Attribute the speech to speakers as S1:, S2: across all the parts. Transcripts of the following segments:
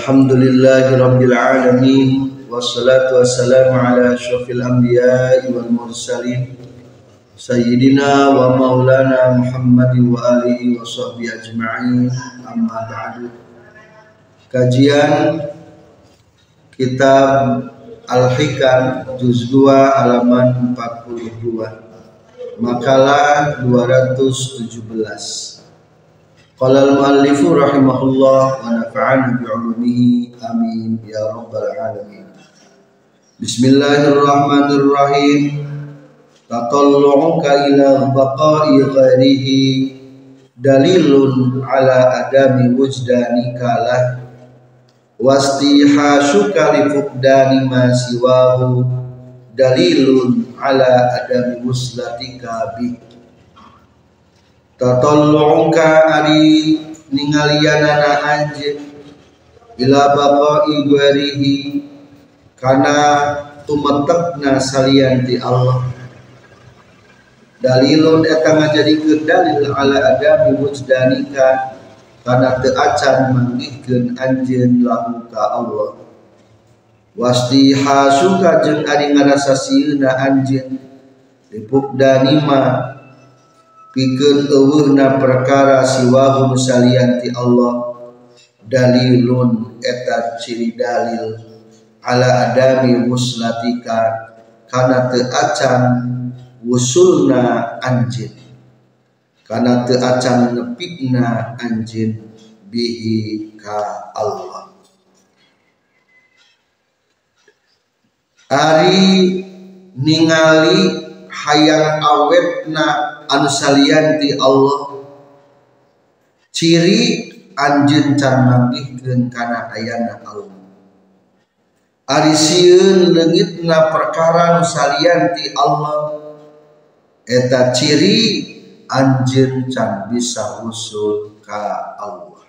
S1: Alhamdulillahi alamin. Wassalatu wassalamu ala asyrafil anbiya'i wal mursalin. Sayyidina wa maulana Muhammad wa alihi wa sahbihi ajma'in. Amma ba'du. Kajian kitab Al-Hikam juz 2 halaman 42 makalah 217 Qala al-muallifu rahimahullah wa nafa'ana bi'ulumihi amin ya rabbal alamin. Bismillahirrahmanirrahim. Tatallu'uka ila baqa'i ghairihi dalilun ala adami wujdanika lah. Wastihashuka li fuqdani ma siwahu dalilun ala adami muslatika bi tatallu'uka ari ningalianana anjeun ila baqa'i guarihi kana tumetekna salian di Allah. Dalilun eta ngajadikeun dalil ala adami wujdanika kana teu acan manggihkeun anjeun lahu ka Allah. Wasti hasuka jeung ari ngarasa sieuna anjeun lipuk danima pikeun eueuhna perkara siwahu salian ti Allah dalilun eta ciri dalil ala adami muslatika kana teu acan wusulna anjeun. Kana teu acan nepikna anjeun bihi ka Allah. Ari ningali hayang awetna anu salianti Allah. Ciri anjeun can manggihkeun kana ayana Allah. Ari sieun leungitna perkara nu salianti Allah. Eta ciri anjeun can bisa usul ka Allah.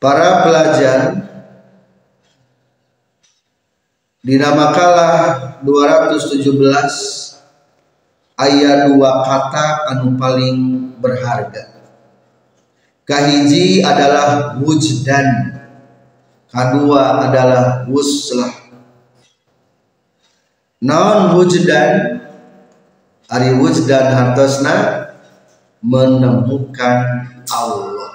S1: Para pelajar Dina makalah 217 ayat dua kata anu paling berharga. Kahiji adalah wujdan, kedua adalah wuslah. Non wujdan, ari wujdan hartosna menemukan Allah.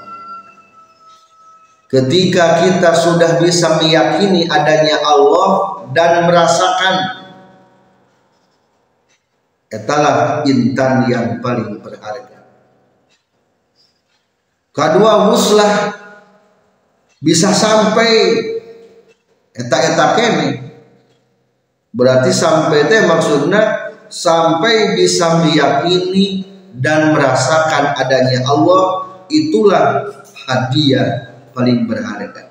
S1: Ketika kita sudah bisa meyakini adanya Allah dan merasakan etalah intan yang paling berharga. Kedua muslah bisa sampai eta-eta kene berarti sampai teh maksudnya sampai bisa meyakini dan merasakan adanya Allah itulah hadiah paling berharga.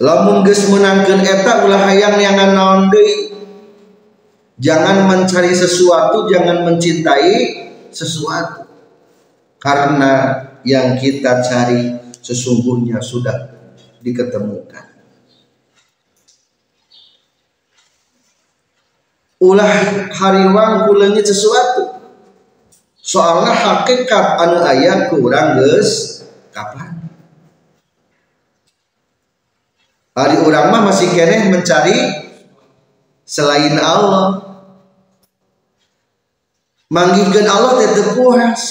S1: Lamun geus menangkeun eta ulah hayang yang naon deui jangan mencari sesuatu jangan mencintai sesuatu. Karena yang kita cari sesungguhnya sudah diketemukan. Ulah hariwang kulengit sesuatu. Soalnya hakikat anu ayat kurang geus kapan? Hari orang mah masih kene mencari selain Allah. Manggihkan Allah tetap puas.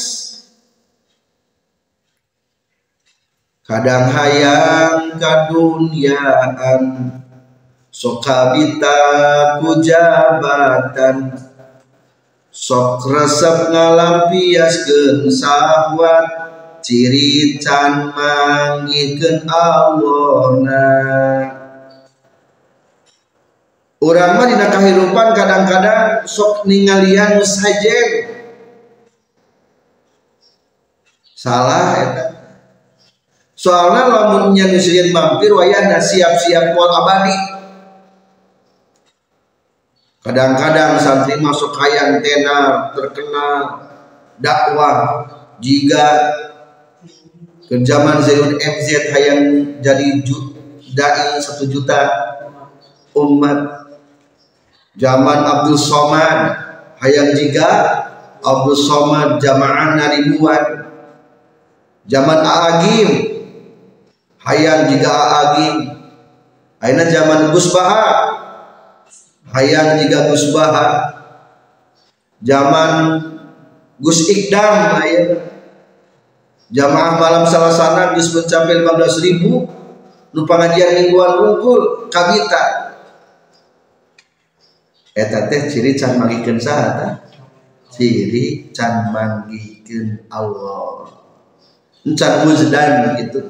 S1: Kadang hayang kaduniaan sokabita kujabatan sok resep ngalampiaskeun sahwat ciri can manggihkeun Allahna Urang mah dina kahirupan kadang-kadang sok ningalian sajen salah eta soalnya lamunnya nusrian mampir wayahna siap-siap kuat abadi. Kadang-kadang santri masuk hayang tenar terkenal dakwah jika ke zaman Zainul MZ hayang jadi dai satu juta umat zaman Abdul Somad hayang jika Abdul Somad jamaah ribuan zaman Aagim hayang jika Agim. Aina zaman Gus Baha hayang jika Gus Baha. Zaman Gus Ikdam ayah jamaah malam salasana Gus mencapai 15 ribu. Nu pengajian mingguan unggul kabita eta teh ciri can mangikeun saha ciri can mangikeun Allah. Encan wuzdan gitu.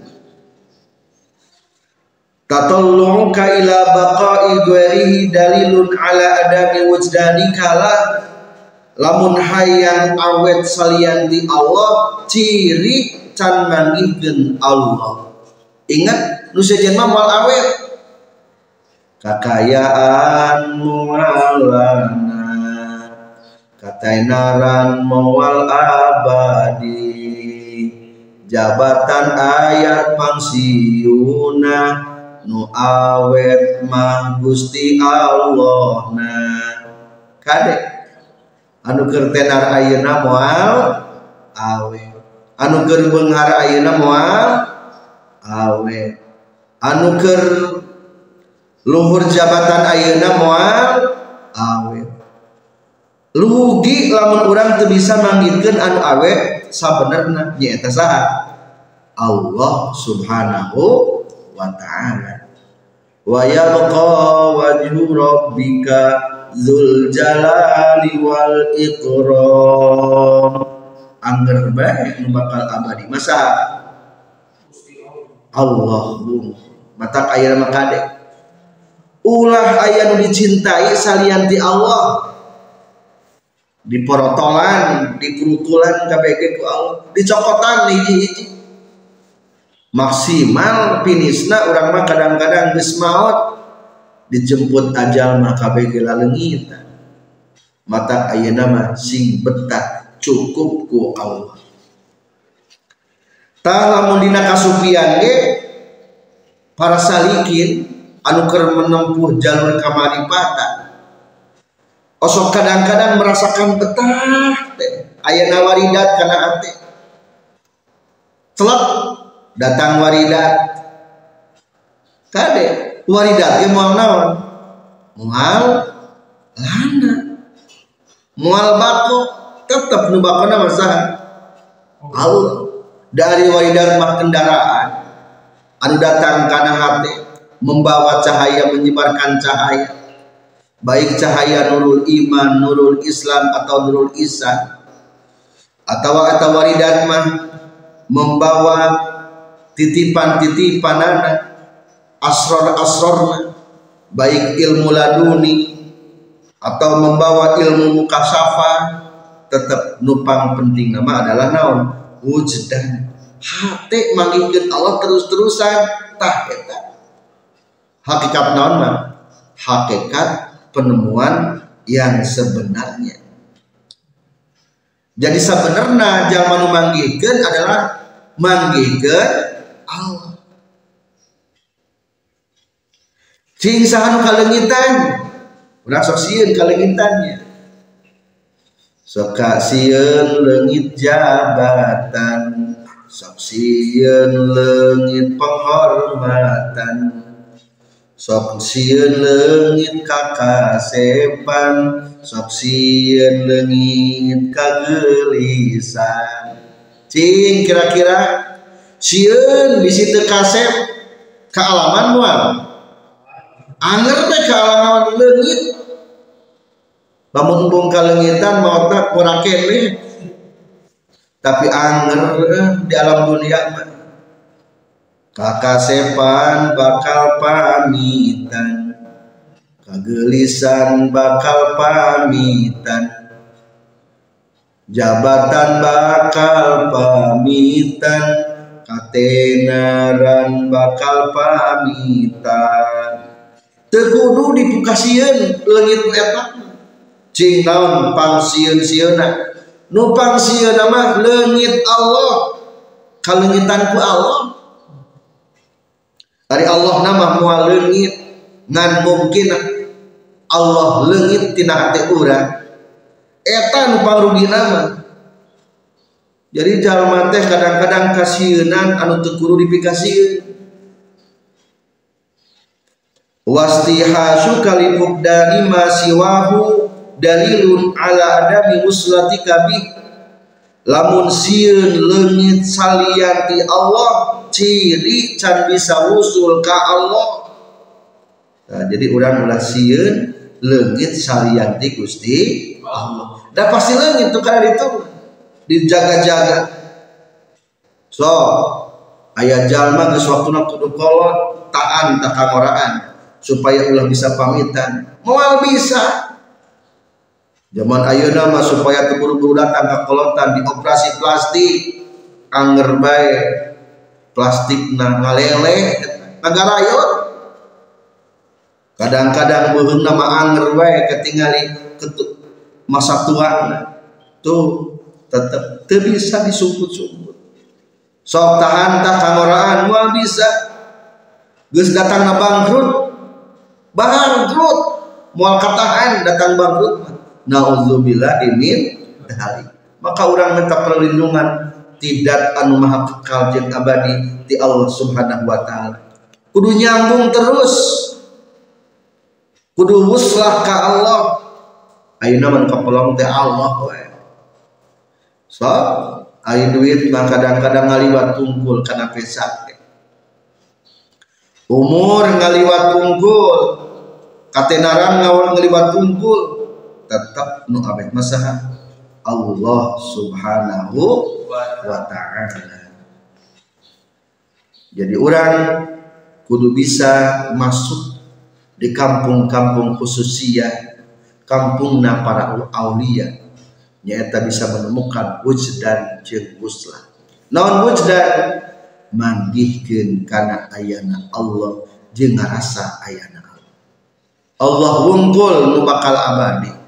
S1: Tatallunka ila baqa'i ghairihi dalilun ala adami wujdanika la lamun hayang awet salian di Allah ciri can manggihkeun Allah. Ingat nu sejen mah moal awet kakayaan mualana katainaran moal abadi jabatan ayat pangsiuna nu awet mah Gusti Allah na kade anu keur tenar ayeuna moal? Awet anu keur beunghar ayeuna awet anu luhur jabatan ayeuna moal? Awet lugi lamun urang teu bisa manggilkeun anu awet sabenerna nyaeta saha? Allah subhanahu wa ta'ala. Wa yabqa wajhu rabbika dzul jalali wal ikram. Angger bae nu bakal abadi masa? Allah bung. Mata aya makade ulah aya nu dicintai salian di Allah. Di porotolan di perutulan kabeh ku Allah. Dicokotan hiji-hiji. Maksimal finisna orang mah kadang-kadang geus dijemput ajal mah kabeh laleungitan mata ayeuna mah sing betah cukup ku Allah. Tah lamun dina kasupian ge para salikin anu keur menempuh jalur kamaripatan osok kadang-kadang merasakan betah teh. Aya nawaridat kana ate. Celak datang waridat. Kade waridat ge moal naon? Moal lana. Moal bako tetep nu bakona masaha Allah. Dari waridat mah kendaraan. Anu datang kana hati membawa cahaya menyebarkan cahaya. Baik cahaya nurul iman nurul islam atau nurul isan atau waridat mah membawa titipan-titipan anak asror-asrorna baik ilmu laduni atau membawa ilmu mukasafa tetap nupang penting. Nama adalah naon? Wujdan. Hati manggilkan Allah terus-terusan. Tah hakikat naon mah hakikat penemuan yang sebenarnya. Jadi sebenarnya zaman manggilkan adalah manggilkan Allah. Cing sahan kalengitan. Udah sok sieun kalengitannya. Sok sieun leungit jabatan. Sok sieun leungit penghormatan sok sieun leungit kakasepan sok sieun leungit kagelisan. Cing kira-kira sieun bisi teu kasep ka alaman moal anger teh ka alaman leungit lamun bung kalengitan maotna kurang kene. Tapi anger eh, di alam dunia mah kakasepan bakal pamitan. Kagelisan bakal pamitan. Jabatan bakal pamitan. Katenaran bakal pamitan. Tekudu dipukasieun leungit eta. Cing naon pangsiun sieuna. Nu pangsiun mah leungit Allah. Kalengitan ku Allah dari Allah nama mual leungit ngan mungkin Allah leungit tina hati urang eta nu nama. Jadi jalma teh kadang-kadang kasienan anu teu kudu dipikasieun wastihasu kalipuk dari masiwahu dalilun ala adami muslati kabih lamun sieun leungit salian di Allah ciri can bisa usul ka Allah. Nah, jadi orang ulah sieun leungit salian di Gusti Allah. Dan pasti langit tuh karena itu dijaga-jaga. So ayat jalma geus waktuna kudu kolot taan tak kamoraan supaya ulah bisa pamitan. Moal bisa. Zaman ayeuna mah supaya terburu-buru datang ke kolotan di operasi plastik anger bae plastik na ngalele negara yot kadang-kadang beuheung nama anger bae ketingali masa tua. Tuh tetap tidak bisa disumput-sumput. Sok tahan tak kangoraan mau bisa. Gus datang na bangkrut bangkrut mual katahan datang bangkrut. Naudzubillah imin maka orang minta perlindungan tidak anu maha kekal jeung abadi di Allah Subhanahu wa taala. Kudu nyambung terus. Kudu muslah ka Allah. Ayeuna man kapelong teh Allah we so ari duit mah kadang-kadang ngaliwat tungkul kana pesak umur ngaliwat tungkul katenaran ngawal ngaliwat tungkul tetap nu abet masaha Allah subhanahu wa ta'ala. Jadi orang kudu bisa masuk di kampung-kampung khususiyah kampungna para aulia. Nyata bisa menemukan wujdan jeung uslah naon wujdan? Manggihkeun kana ayana Allah jeung ngarasa ayana Allah. Allah wungkul nu bakal abadi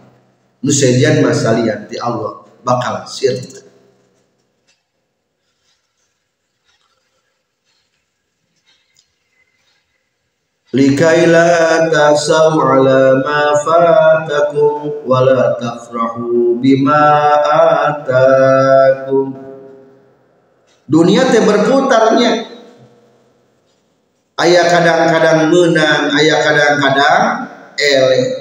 S1: nu sejan masalian ti Allah bakal sirna likai la tasaw ala ma fatakum wa la tafrahu bima atakum. Dunia teh berputarnya. Ayah kadang-kadang menang ayah kadang-kadang ele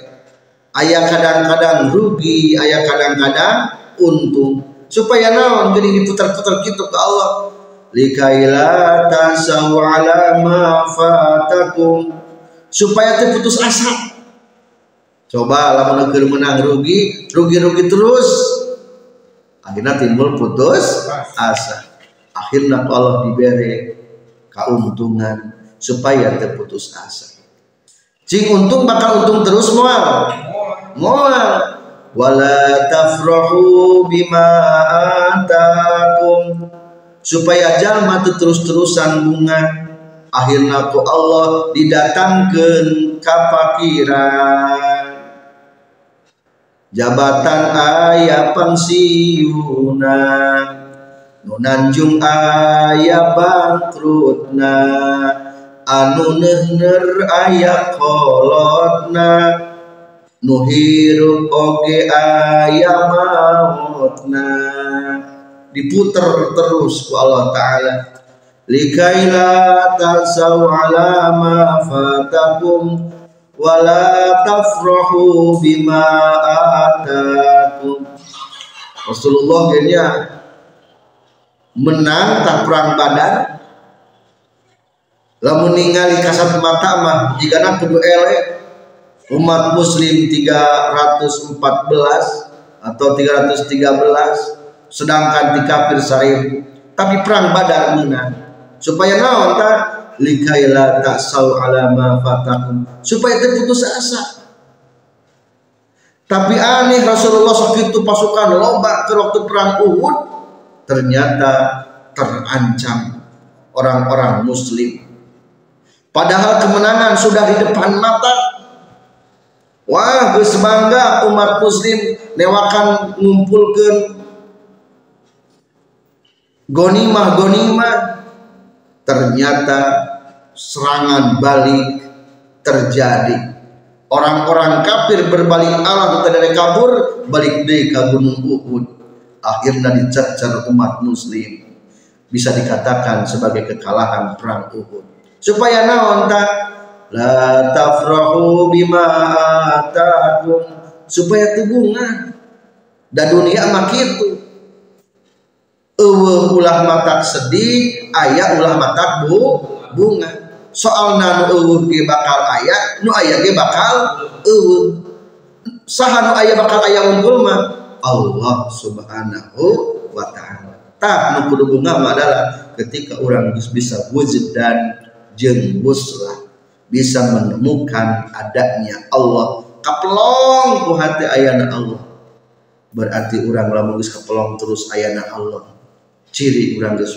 S1: ayah kadang-kadang rugi ayah kadang-kadang untung. Supaya naon jadi diputar-putar gitu ke Allah. Likaila tasaw ala ma supaya terputus asa. Coba lamun negeri menang rugi rugi-rugi terus. Akhirnya timbul putus asa. Akhirnya Allah diberi keuntungan supaya terputus asa. Cing untung bakal untung terus mual mual wala tafrahu bima atakum. Supaya jalma terus-terusan bunga. Akhirnya ku Allah didatangkan kapakiran jabatan ayah pangsiuna. Nunanjung ayah bangkrutna anu nehner ayah kolotna nuhirup oge ayah mautna. Diputer terus ku Allah taala. Likaila tasaw ala ma fatakum wala tafrahu bima atakum. Rasulullah kayaknya menang tak perang badar lamun ningali kasat mata mah jika nak kudu ele umat muslim 314 atau 313 sedangkan di kafir seribu tapi perang badar menang supaya naon ta? Likaila ta'sau ala ma fatakum supaya terputus asa. Tapi aneh Rasulullah segitu pasukan loba ke waktu perang Uhud ternyata terancam orang-orang muslim. Padahal kemenangan sudah di depan mata wah gus bangga umat muslim newakan ngumpulkan gonimah-gonimah. Ternyata serangan balik terjadi. Orang-orang kafir berbalik arah dari kabur balik deh ke gunung Uhud. Akhirnya dicacar umat muslim. Bisa dikatakan sebagai kekalahan perang Uhud. Supaya naon tak la tafrahu bima atakum. Supaya tubungan dan dunia mak itu. Eueuh ulah matak sedih ayah ulah matak bu bunga. Soal nanu eueuh ge bakal aya nu aya ge bakal eueuh saha nu aya bakal aya unggul mah? Allah subhanahu wa ta'ala. Tak nu kudu bunga adalah ketika orang bisa wujud dan jeung buslah bisa menemukan adanya Allah. Kapelong ku hati ayana Allah. Berarti orang lamun geus kapelong terus ayana Allah. Ciri orang geus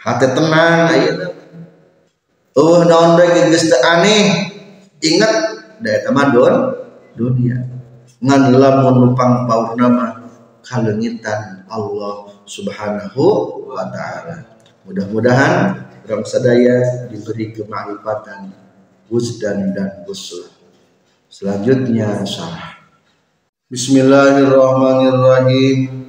S1: hati tenang ayana. Uh naon deui geus aneh? Ingat daya don dunia. Ngan lamun numpang nama kalengitan Allah Subhanahu wa taala. Mudah-mudahan dalam sadaya diberi kemarifatan wujdan dan buslah selanjutnya syarah. Bismillahirrahmanirrahim.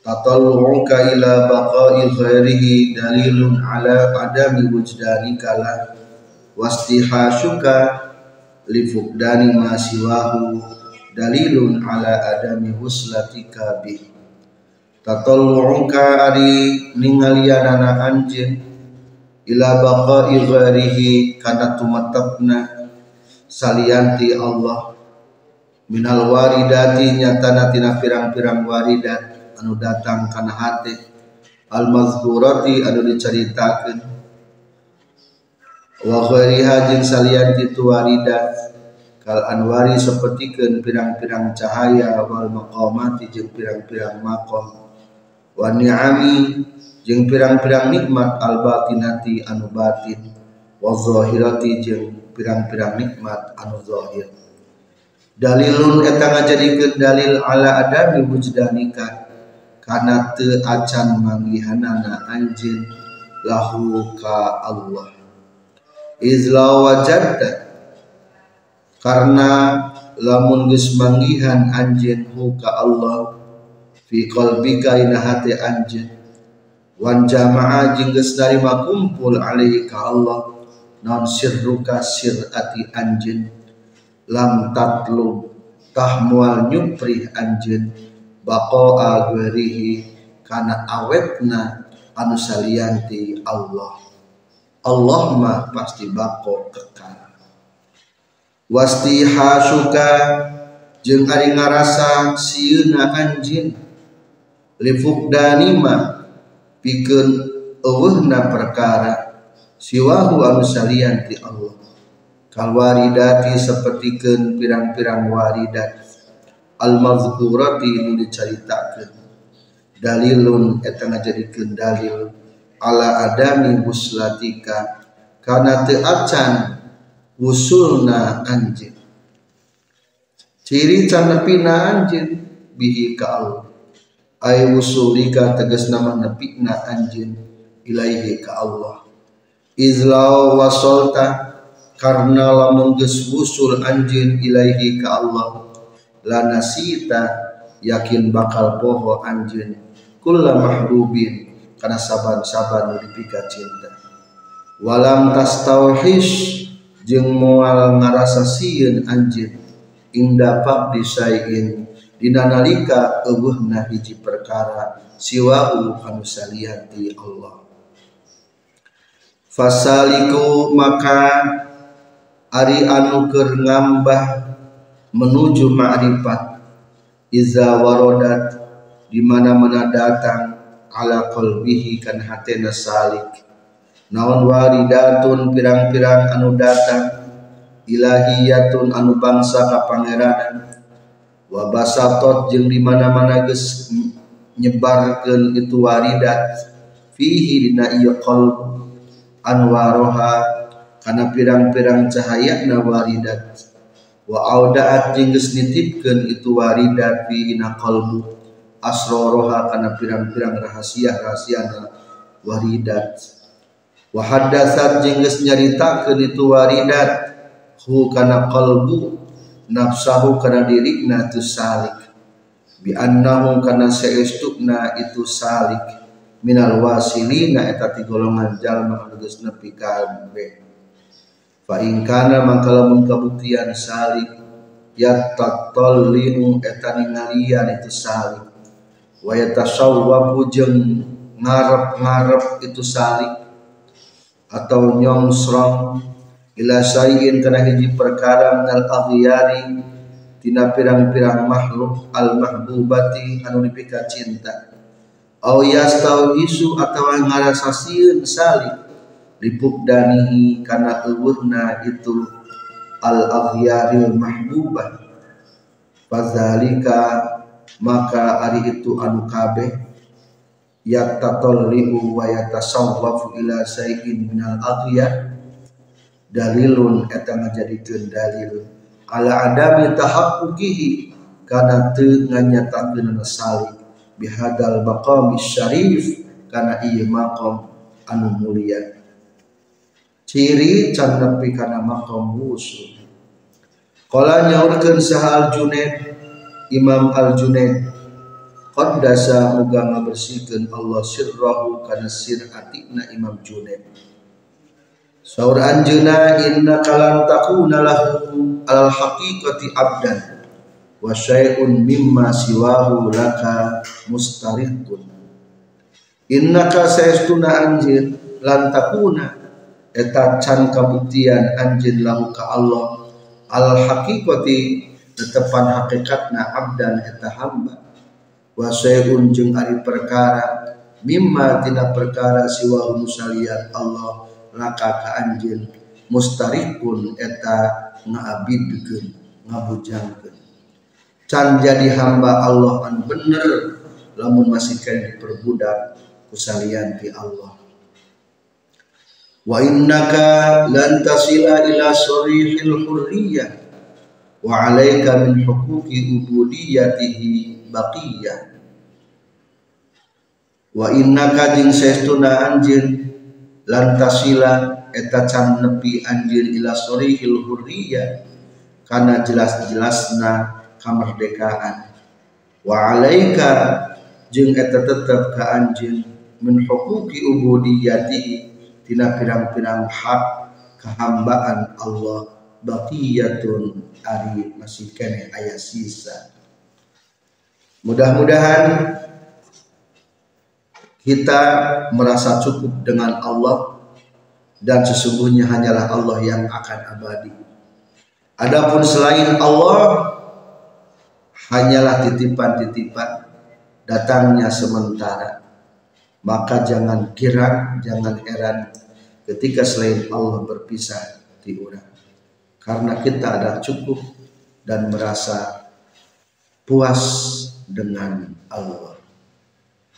S1: Tatallu'uka ila baqa'i ghairihi dalilun ala adami wujdanika la wastihashuka li fuqdani ma dalilun ala adami huslatika bi tatallu'uka ari ningalianana anjeun ila baqa'i ghairihi kana tumatapna salianti Allah. Minal waridati nyatana tina pirang-pirang waridat anu datang karena hati al mazkurati anu diceritakan wa khairiha jeung salian kitu warida kal anwari sapertikeun pirang-pirang cahaya wal maqamati jeung pirang-pirang maqam. Wa ni'ami jeung pirang-pirang nikmat al batinati anu batin wa zahirati jeung pirang-pirang nikmat anu zahir. Dalilun eta ngajadikeun dalil ala adami wujdanika karena te acan manggihanana anjin lahu ka Allah. Izla wajadta karena lamun geus manggihan anjin hu ka Allah fi qalbika ina hati anjin wan jama'a jeung geus narima kumpul alaihi ka Allah non sirruka sirati anjin lam tatlu tahmual nyupri anjin baqa'a ghairihi kana awetna anu salianti Allah. Allah mah pasti bako kekal. Wasti hasuka jeung ari ngarasa sieuna anjin lifukdani mah pikeun eueuhna perkara siwahu anu salianti Allah. Kalwaridati sapertikeun pirang-pirang waridat. Al mazkurati nu dicaritakeun. Dalilun eta ngajadikeun dalil ala adami wuslatika. Kana teu acan usulna anjeun. Ciri can nepina anjeun bihi ka Allah ay usulika tegas nama nepina anjeun ilaihi ka Allah. Izlau wasolta karena lamun geus usul anjeun ilaihi ka Allah. La nasita yakin bakal poho anjeun kulla mahbubin kana saban-saban dipika cinta. Walam tastauhish jeung moal ngarasa sieun anjeun inda pak dina nalika eueuhna hiji perkara siwa'u anu saliyati Allah. Fasaliku maka ari anu keur ngambah menuju ma'rifat. Iza warodat di mana-mana datang ala qalbihi kan hatena salik. Naon waridatun pirang-pirang anu datang ilahiyatun anu bangsa ka pangeranan wa basatot jeung di mana-mana geus nyebarkeun itu waridat fihi dina ieu qalb anwaroha kana pirang-pirang cahaya na waridat wa audaat jeung geus nitipkeun itu waridat fihi na qalbu asroroha kana pirang-pirang rahasia-rahasiana waridat wa haddatsat jeung geus nyaritakeun itu waridat hu kana qalbu nafsahu kana dirikna tu salik. Bi annahu kana saestukna itu salik. Minal wasilina eta ti golongan jalma anu geus nepi ka fa in kana mangka lamun kabuktian salik yattatalliu eta ningalian itu salik. Wa yatasawwabu jeung ngarep-ngarep itu salik. Atau nyongsrong ila sayyin kana hiji perkara minal aghyari tina pirang-pirang makhluk al mahbubati anu dipika cinta. Au isu atawa ngarasasieun salik lipuk danihi kana eueuhna itu al aghyaril mahbubah fadzalika maka ari itu anu kabeh yattatalliu wa yatasawwafu ila sayyin minal aghyar dalilun eta ngajadikeun dalil ala adami tahaqquqihi kana teu nganyatakeun salih bihadal maqam syarif kana ieu maqam anu mulia. Ciri can nepi kana maqam wusul. Qala nyaurkeun sahal junaid imam al junaid qaddasa muga ngabersihkeun Allah sirrahu kana sir atina imam junaid Saur anjuna inna kalam takuna lahu al haqiqati abdan wa syai'un mimma siwahu laka mustariqun. Innaka saestuna anjin lan takuna eta can kabuktian anjin lahu ka Allah al haqiqati tetepan hakikatna abdan eta hamba. Wa syai'un jeung ari perkara mimma tina perkara siwahu musaliat Allah laka ka anjeun mustarikun eta ngaabidkeun ngabujangkeun. Can jadi hamba Allah an bener lamun masih kena diperbudak kusalian ti Allah. Wa innaka lan tasila ila sarihil hurriyah. Wa alaika min huquqi ubudiyatihi baqiyah. Wa innaka jeung saestuna anjeun lantasila eta can nepi anjir ila sorihil hurriya karena jelas-jelasna kemerdekaan wa alaika jeung eta tetep ka anjir min huquqi ubudiyati tina pirang-pirang hak kehambaan Allah baqiyatun ari masih kene aya sisa. Mudah-mudahan kita merasa cukup dengan Allah dan sesungguhnya hanyalah Allah yang akan abadi. Adapun selain Allah hanyalah titipan-titipan datangnya sementara. Maka jangan kira, jangan heran ketika selain Allah berpisah di orang. Karena kita ada cukup dan merasa puas dengan Allah.